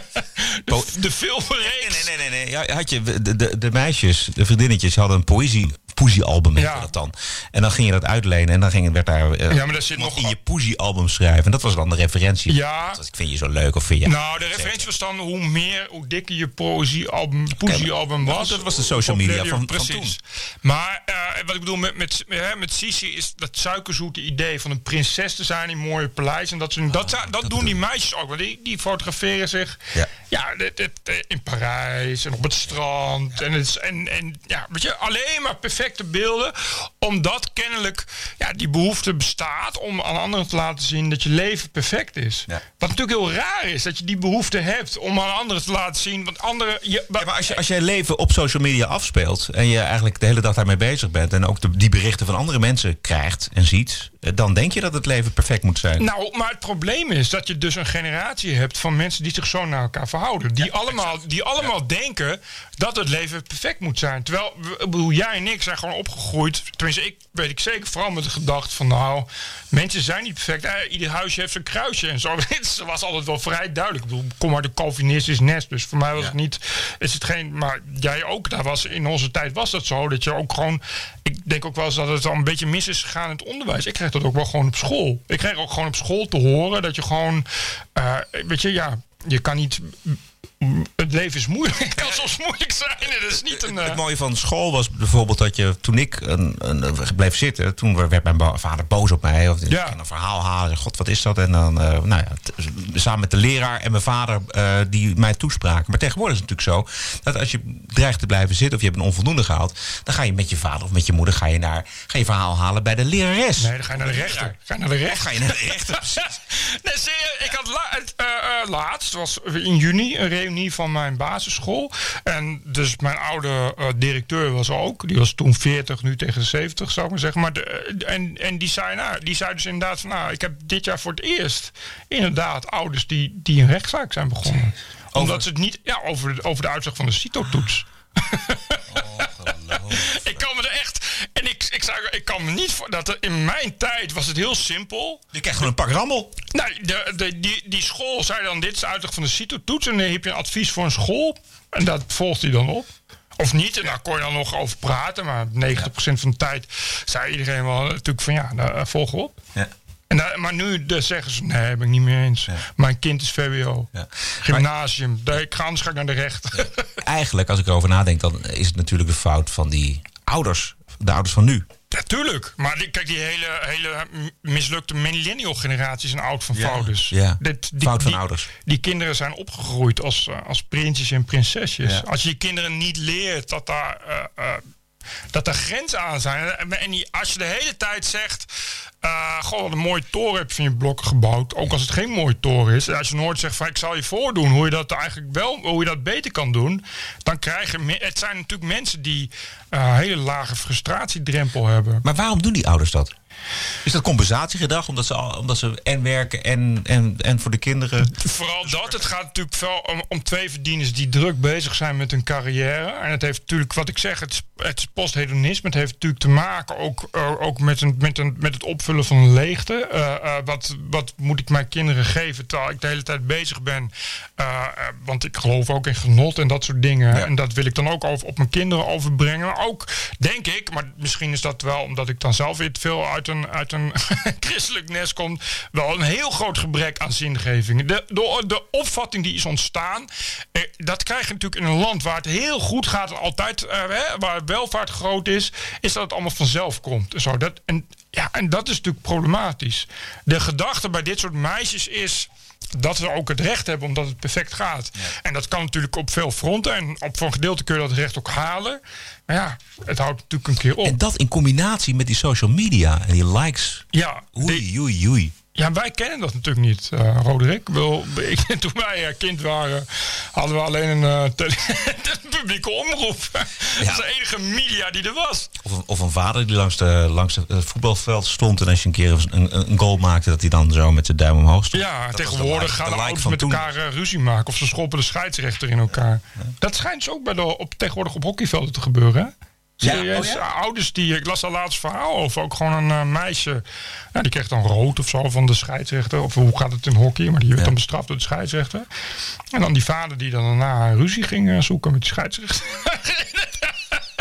[LAUGHS] de, de filmreeks. Nee, nee, nee. nee. Ja, had je de, de, de meisjes, de vriendinnetjes, hadden een poëzie poesiealbum ja. dat dan. En dan ging je dat uitlenen en dan ging, werd daar uh, ja, maar daar zit nog in je poesiealbum schrijven. En dat was dan de referentie. Ja. Dat ik vind je zo leuk of vind je... Nou, de referentie was dan hoe meer, hoe dikker je poëziealbum, poesiealbum was. Dat was de social media van, precies. van toen. Maar uh, wat ik bedoel met, met, met, met Sisi is dat suikerzoete idee van een prinses te zijn in mooie paleis. En dat, ze, oh, dat, dat, dat, doen die meisjes ook. Want die, die fotograferen zich ja. Ja, dit, dit, in Parijs en op het strand. En, het, en, en ja, weet je, alleen maar perfecte beelden. Omdat kennelijk ja, die behoefte bestaat om aan anderen te laten zien dat je leven perfect is. Ja. Wat natuurlijk heel raar is, dat je die behoefte hebt om aan anderen te laten zien. Want anderen. Je, ja, maar als je, als jij leven op social media afspeelt en je eigenlijk de hele dag daarmee bezig bent en ook de, die berichten van andere mensen krijgt en ziet, dan denk je dat het leven perfect moet zijn. Nou, maar het probleem is dat je dus een generatie hebt van mensen die zich zo naar elkaar verhouden. Die Ja, allemaal, die allemaal denken dat het leven perfect moet zijn. Terwijl, ik bedoel, jij en ik zijn gewoon opgegroeid. Tenminste, ik weet ik zeker vooral met de gedachte van nou, mensen zijn niet perfect. Eh, ieder huisje heeft zijn kruisje en zo. [LAUGHS] Het was altijd wel vrij duidelijk. Ik bedoel, kom uit een Calvinistisch nest, dus voor mij was het niet, is het geen, maar jij ook. Daar was, in onze tijd was dat zo, dat je ook gewoon, ik denk ook wel eens dat het al een beetje mis is gegaan in het onderwijs. Ik kreeg dat ook wel gewoon op school. Ik kreeg ook gewoon op school te horen dat je gewoon, uh, weet je, ja, je kan niet. Het leven is moeilijk. [LAUGHS] Het kan soms moeilijk zijn. Het is niet een. Uh... Het mooie van school was bijvoorbeeld dat je toen ik een, een, bleef zitten, toen werd mijn vader boos op mij. Of ja. een verhaal halen. God, wat is dat? En dan, uh, nou ja, samen met de leraar en mijn vader uh, die mij toespraken. Maar tegenwoordig is het natuurlijk zo dat als je dreigt te blijven zitten of je hebt een onvoldoende gehaald, dan ga je met je vader of met je moeder ga je naar ga je verhaal halen bij de lerares. Nee, dan ga je naar de rechter. Ga je naar de rechter. Of ga je naar de rechter. [LAUGHS] nee, zie je, ik had la, laatst was in juni een reunie reunie van mijn basisschool. En dus mijn oude eh, directeur was ook. Die was toen 40, nu tegen de 70, zou ik maar zeggen. Maar de, eh, en, en die, zei, nou, die zei dus inderdaad van... Nou, ik heb dit jaar voor het eerst inderdaad ouders die, die een rechtszaak zijn begonnen. Omdat ze het niet... Ja, over, de- over de uitslag van de CITO-toets. [LAUGHS] ik, kan me niet... voor- Dat er, in mijn tijd was het heel simpel. Je krijgt gewoon een pak rammel. Nou, de, de, die, die school zei dan: dit is van de CITO-toets. En dan heb je een advies voor een school. En dat volgt hij dan op. Of niet, en daar kon je dan nog over praten. Maar 90% van de tijd zei iedereen wel natuurlijk van ja, nou, eh, volg op. Ja. En daar- maar nu zeggen ze, nee, ben ik niet mee eens. Mijn kind is VWO. Gymnasium. daar- Ik ga, anders ga ik naar de rechter. Eigenlijk, als ik erover nadenk, dan is het natuurlijk de fout van die ouders. De ouders van nu. Natuurlijk. Maar die, kijk, die hele, hele mislukte millennial generatie is een oud van Ja, fouders. ja. Dit, Fout van die, ouders. Die kinderen zijn opgegroeid als, eh, als prinsjes en prinsesjes. Ja. Als je je kinderen niet leert dat daar, eh, eh, dat er grenzen aan zijn. En, die- als je de hele tijd zegt... eh goh, wat een mooie toren heb je van je blokken gebouwd. Ook als het geen mooie toren is. Als je nooit zegt van ik zal je voordoen hoe je dat eigenlijk wel, hoe je dat beter kan doen. Dan krijg je. Het zijn natuurlijk mensen die een hele lage frustratiedrempel hebben. Maar waarom doen die ouders dat? Is dat compensatiegedrag? Omdat ze, al- omdat ze en werken en, en, en voor de kinderen. Vooral dat. Het gaat natuurlijk wel om, om twee verdieners die druk bezig zijn met hun carrière. En het heeft natuurlijk, wat ik zeg, het, het is posthedonisme. Het heeft natuurlijk te maken ook, eh, ook met, een, met, een, met het opvullen van een leegte. Eh, eh, wat, wat moet ik mijn kinderen geven terwijl ik de hele tijd bezig ben? Eh, eh, want ik geloof ook in genot en dat soort dingen. En dat wil ik dan ook over, op mijn kinderen overbrengen. Ook, denk ik, maar misschien is dat wel omdat ik dan zelf weer veel uit een, uit een [LAUGHS] christelijk nest kom, wel een heel groot gebrek aan zingeving. De, de, de opvatting die is ontstaan, eh, dat krijg je natuurlijk in een land waar het heel goed gaat en altijd, eh, waar welvaart groot is, is dat het allemaal vanzelf komt. Zo. Dat, en, ja, en dat is natuurlijk problematisch. De gedachte bij dit soort meisjes is dat ze ook het recht hebben omdat het perfect gaat. En dat kan natuurlijk op veel fronten. En op voor een gedeelte kun je dat recht ook halen. Maar ja, het houdt natuurlijk een keer op. En dat in combinatie met die social media en die likes. Ja, Oei, oei, oei. Ja, wij kennen dat natuurlijk niet, eh Roderick. Bedoel, ik, toen wij eh, kind waren, hadden we alleen een eh, tele- [LAUGHS] publieke omroep. [LAUGHS] Dat is de enige media die er was. Of een, of een vader die langs, de, langs het voetbalveld stond. En als je een keer een, een, goal maakte, dat hij dan zo met zijn duim omhoog stond. Ja, Dat was de tegenwoordig gaan de de ouders met toen. elkaar ruzie maken. Of ze schoppen de scheidsrechter in elkaar. Dat schijnt dus ook bij de, op, tegenwoordig op hockeyvelden te gebeuren. Hè? Ja, Serieus, oh ja? ouders die, ik las daar laatst verhaal over, ook gewoon een eh, meisje, die kreeg dan rood of zo van de scheidsrechter. Of hoe gaat het in hockey, maar die werd dan bestraft door de scheidsrechter. En dan die vader die dan daarna ruzie ging eh, zoeken met die scheidsrechter. [LAUGHS]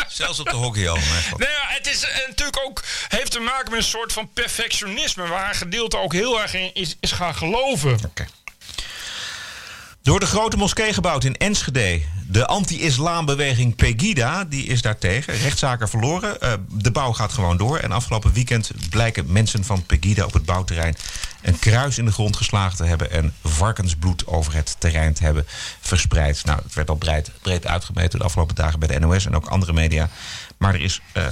Zelfs op de hockey al. Ja, het is eh, natuurlijk ook, heeft te maken met een soort van perfectionisme, waar een gedeelte ook heel erg in is, is gaan geloven. Door de grote moskee gebouwd in Enschede. De anti-islambeweging Pegida, die is daartegen. Rechtszaken verloren. Eh, de bouw gaat gewoon door. En afgelopen weekend blijken mensen van Pegida op het bouwterrein... een kruis in de grond geslagen te hebben... en varkensbloed over het terrein te hebben verspreid. Nou, het werd al breed, breed uitgemeten de afgelopen dagen bij de NOS... en ook andere media. Maar er is eh,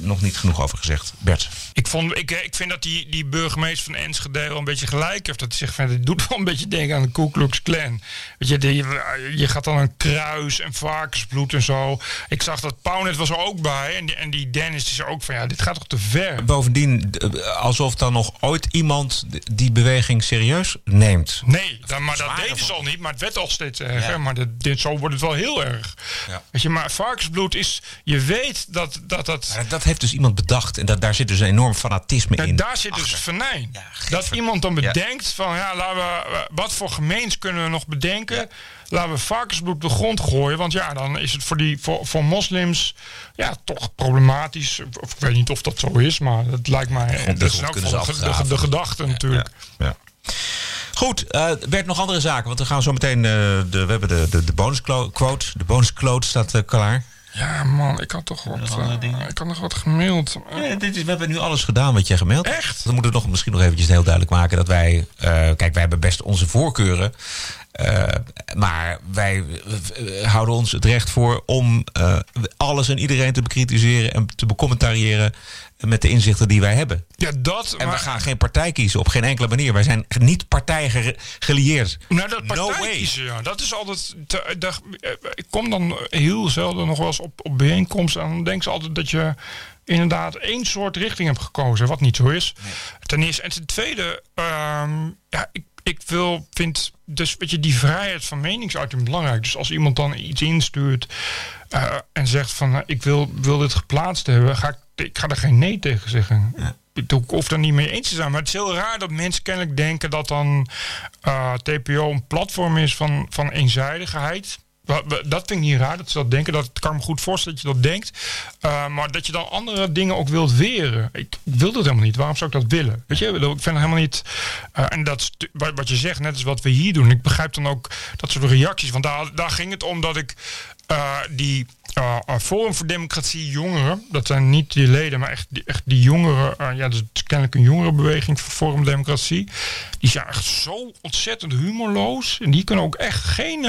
nog niet genoeg over gezegd. Bert. Ik, vond, ik, eh, ik vind dat die, die burgemeester van Enschede wel een beetje gelijk heeft. Dat hij zegt van, het doet wel een beetje denken aan de Ku Klux Klan. Weet je, die- je gaat dan een kruis en varkensbloed en zo. Ik zag dat Pauwnet was er ook bij. En die, en die Dennis die zei ook van, ja, dit gaat toch te ver. Bovendien, eh, alsof dan nog ooit iemand die beweging serieus neemt. Nee, dan, maar dat deden ze al niet. Maar het werd al steeds erger. Ja. Maar dit, dit, zo wordt het wel heel erg. Ja. Weet je, maar varkensbloed is... Je weet dat dat... dat dat heeft dus iemand bedacht. En dat, daar zit dus een enorm fanatisme Ja, in. daar zit dus venijn. dat iemand dan bedenkt van ja, laten we, wat voor gemeens kunnen we nog bedenken? Laten we varkensbloed op de grond gooien. Want ja, dan is het voor, die, voor, voor moslims ja, toch problematisch. Of, ik weet niet of dat zo is, maar het lijkt mij. de dat is ze de, de, gedachte natuurlijk. Ja. Goed, Bert, nog andere zaken. Want we gaan zo meteen. eh, de, we hebben de, de, de bonusquote. De bonusquote staat eh, klaar. Ja, man, ik had toch wat. eh, ik had nog wat gemaild. Ja, dit is, we hebben nu alles gedaan wat jij gemaild hebt. Echt? Dan moeten we nog misschien nog eventjes heel duidelijk maken dat wij... eh, kijk, wij hebben best onze voorkeuren. Eh, maar wij houden ons het recht voor om alles en iedereen te bekritiseren en te becommentariëren met de inzichten die wij hebben. Ja, dat. En we gaan geen partij kiezen op geen enkele manier. Wij zijn niet partij ge- gelieerd. Nou, dat No partij way. kiezen, ja. Dat is altijd... te- eh, ik kom dan heel zelden nog wel eens op, op bijeenkomsten... en dan denken ze altijd dat je inderdaad één soort richting hebt gekozen... wat niet zo is. Ten eerste. En ten tweede... ehm, ja, ik, ik wil, vind dus weet je, die vrijheid van meningsuiting belangrijk. Dus als iemand dan iets instuurt... eh, en zegt van... eh, ik wil, wil dit geplaatst hebben... ga ik, ik ga er geen nee tegen zeggen. Ik hoef- daar niet mee eens te zijn. Maar het is heel raar dat mensen kennelijk denken dat dan eh, TPO een platform is van, van eenzijdigheid. Dat vind ik niet raar dat ze dat denken. Dat kan ik me goed voorstellen dat je dat denkt. Eh, maar dat je dan andere dingen ook wilt weren. Ik, wil dat helemaal niet. Waarom zou ik dat willen? Weet je, ik vind het helemaal niet. eh, en dat is wat je zegt, net als wat we hier doen. Ik begrijp dan ook dat soort reacties. Want daar, daar ging het om dat ik eh, die eh, eh, Forum voor Democratie jongeren, dat zijn niet die leden, maar echt die, echt die jongeren, eh, ja, dat is kennelijk een jongerenbeweging voor Forum Democratie, die zijn echt zo ontzettend humorloos. En die kunnen ook echt geen,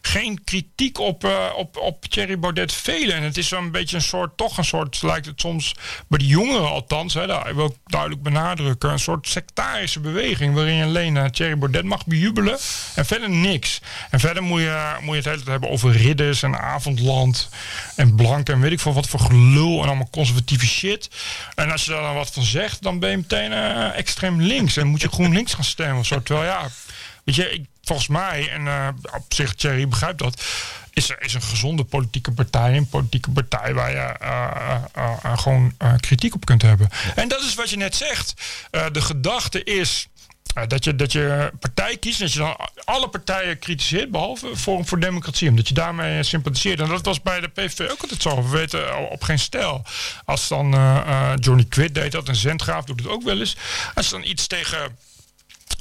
geen kritiek op, op, op Thierry Baudet velen. En het is wel een beetje een soort, toch een soort, lijkt het soms bij de jongeren althans, hè, wil ik duidelijk benadrukken, een soort sectarische beweging waarin je alleen Thierry Baudet mag bejubelen en verder niks. En verder moet je, moet je het hele tijd hebben over ridders en avondland en blank en weet ik veel wat voor gelul en allemaal conservatieve shit. En als je daar dan wat van zegt, dan ben je meteen eh, extreem links en moet je GroenLinks gaan stemmen of zo. Terwijl ja, weet je, ik, volgens mij, en eh, op zich Thierry begrijpt dat, is is een gezonde politieke partij. Een politieke partij waar je eh, gewoon kritiek op kunt hebben. En dat is wat je net zegt. De gedachte is. Eh, dat je, dat je partij kiest, dat je dan alle partijen kritiseert, behalve Forum voor Democratie, omdat je daarmee sympathiseert. En dat was bij de PVV ook altijd zo. We weten op geen stijl. Als dan eh, eh, Johnny Quid deed dat en Zendgraaf doet het ook wel eens. Als dan iets tegen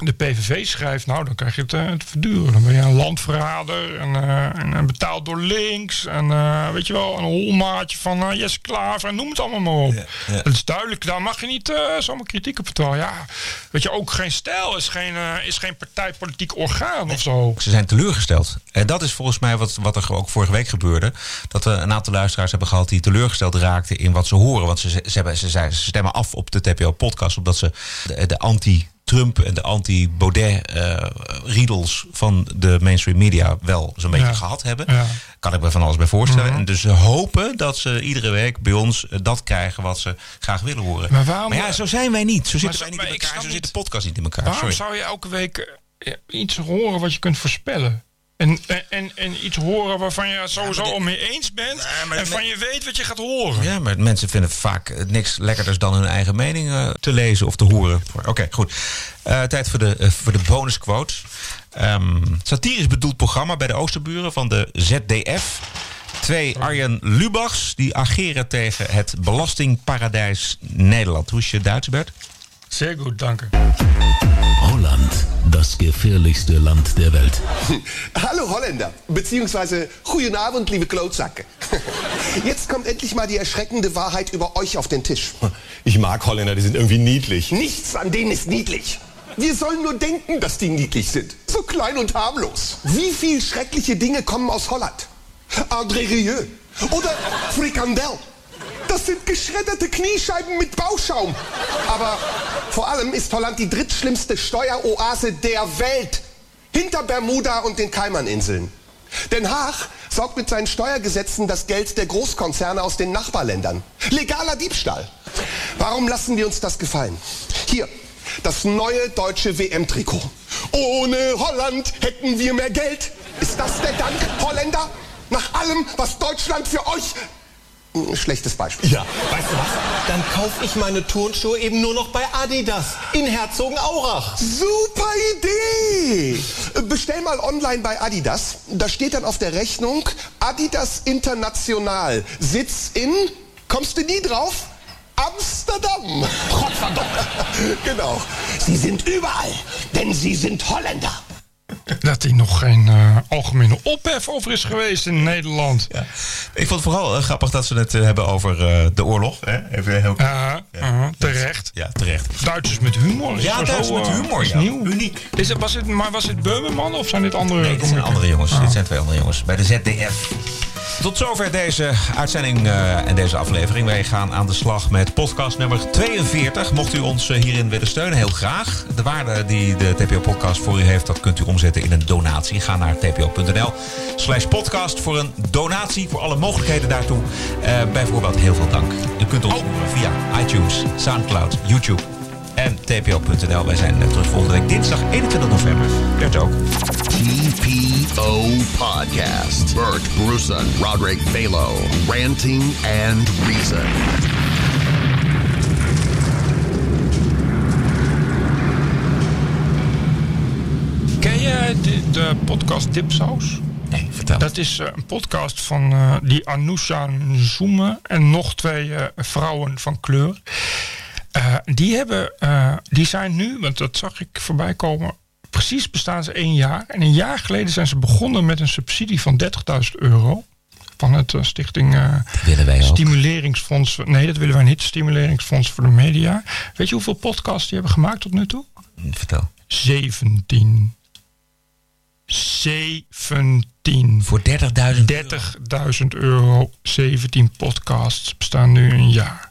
de PVV schrijft, nou dan krijg je het eh, te verduren. Dan ben je een landverrader en, eh, en, en betaald door links. En eh, weet je wel, een holmaatje van eh Jesse Klaver en noem het allemaal maar op. Dat is duidelijk, daar mag je niet eh, zomaar kritiek op vertellen. Ja, weet je, ook geen stijl is geen, eh, is geen partijpolitiek orgaan of zo. Ze zijn teleurgesteld. En dat is volgens mij wat, wat er ook vorige week gebeurde. Dat we een aantal luisteraars hebben gehad die teleurgesteld raakten in wat ze horen. Want ze, ze, hebben, ze, zei- ze stemmen af op de TPO-podcast omdat ze de, de anti- Trump en de anti-Baudet-riedels van de mainstream media wel zo'n beetje Ja. gehad hebben. Ja. Kan ik me van alles bij voorstellen. Mhm. En dus ze hopen dat ze iedere week bij ons eh, dat krijgen wat ze graag willen horen. Maar waarom- ja, zo zijn wij niet. Zo zitten wij niet in elkaar. Zo zit de podcast niet in elkaar. Waarom Sorry. zou je elke week eh, iets horen wat je kunt voorspellen? En, en, en, en iets horen waarvan je sowieso al mee eens bent. en van je weet wat je gaat horen. Ja, maar mensen vinden vaak niks lekkerders dan hun eigen mening eh, te lezen of te horen. Oké, goed. Eh, tijd voor de, eh, voor de bonusquote. Ehm satirisch bedoeld programma bij de Oosterburen van de ZDF. Twee Arjen Lubachs die ageren tegen het belastingparadijs Nederland. Hoe is je Duits, Bert? Zeer goed, dank u. Holland, das gefährlichste Land der Welt. [LAUGHS] Hallo Holländer, beziehungsweise guten Abend, liebe Klotzacken. [LAUGHS] Jetzt kommt endlich mal die erschreckende Wahrheit über euch auf den Tisch. Ich mag Holländer, die sind irgendwie niedlich. Nichts an denen ist niedlich. Wir sollen nur denken, dass die niedlich sind. So klein und harmlos. Wie viel schreckliche Dinge kommen aus Holland? André Rieu oder Frikandel. Das sind geschredderte Kniescheiben mit Bauschaum. Aber vor allem ist Holland die drittschlimmste Steueroase der Welt. Hinter Bermuda und den Kaimaninseln. Den Haag saugt mit seinen Steuergesetzen das Geld der Großkonzerne aus den Nachbarländern. Legaler Diebstahl. Warum lassen wir uns das gefallen? Hier, das neue deutsche WM-Trikot. Ohne Holland hätten wir mehr Geld. Ist das der Dank, Holländer? Nach allem, was Deutschland für euch... Schlechtes Beispiel. Ja, weißt du was? Dann kaufe ich meine Turnschuhe eben nur noch bei Adidas in Herzogenaurach. Super Idee! Bestell mal online bei Adidas. Da steht dann auf der Rechnung Adidas International. Sitz in, kommst du nie drauf? Amsterdam. [LAUGHS] genau. Sie sind überall, denn sie sind Holländer. Dat hij nog geen eh, algemene ophef over is geweest in Nederland. Ja. Ik vond het vooral eh, grappig dat ze het eh, hebben over de oorlog. Hè? Even heel... Ja, terecht. Ja, terecht. Duitsers met humor. Ja, Duitsers met humor, is ja. nieuw. Uniek. Is het, was het, maar was het Beumerman of zijn dit andere? Nee, dit zijn andere jongens. Dit zijn twee andere jongens. Bij de ZDF. Tot zover deze uitzending eh, en deze aflevering. Wij gaan aan de slag met podcast nummer 42. Mocht u ons eh, hierin willen steunen, heel graag. De waarde die de TPO-podcast voor u heeft, dat kunt u omzetten in een donatie. Ga naar tpo.nl slash podcast voor een donatie, voor alle mogelijkheden daartoe. Eh, bijvoorbeeld heel veel dank. U kunt ons horen via iTunes, Soundcloud, YouTube en tpo.nl. Wij zijn terug volgende week dinsdag 21 november. Bert ook. TPO Podcast. Bert Bruson, Roderick Balo, Ranting and Reason. Ken je de, de podcast Dipsaus? Nee, vertel. Dat is eh, een podcast van eh, die Anousha Nzume en nog twee eh, vrouwen van kleur. Eh, die, hebben, eh, die zijn nu, want dat zag ik voorbij komen, precies bestaan ze één jaar. En een jaar geleden zijn ze begonnen met een subsidie van 30.000 euro. Van het eh, Stichting eh. Stimuleringsfonds. Nee, dat willen wij niet. Stimuleringsfonds voor de Media. Weet je hoeveel podcasts die hebben gemaakt tot nu toe? Vertel. 17. 17. Voor 30.000 30.000 euro. 17 podcasts bestaan nu een jaar.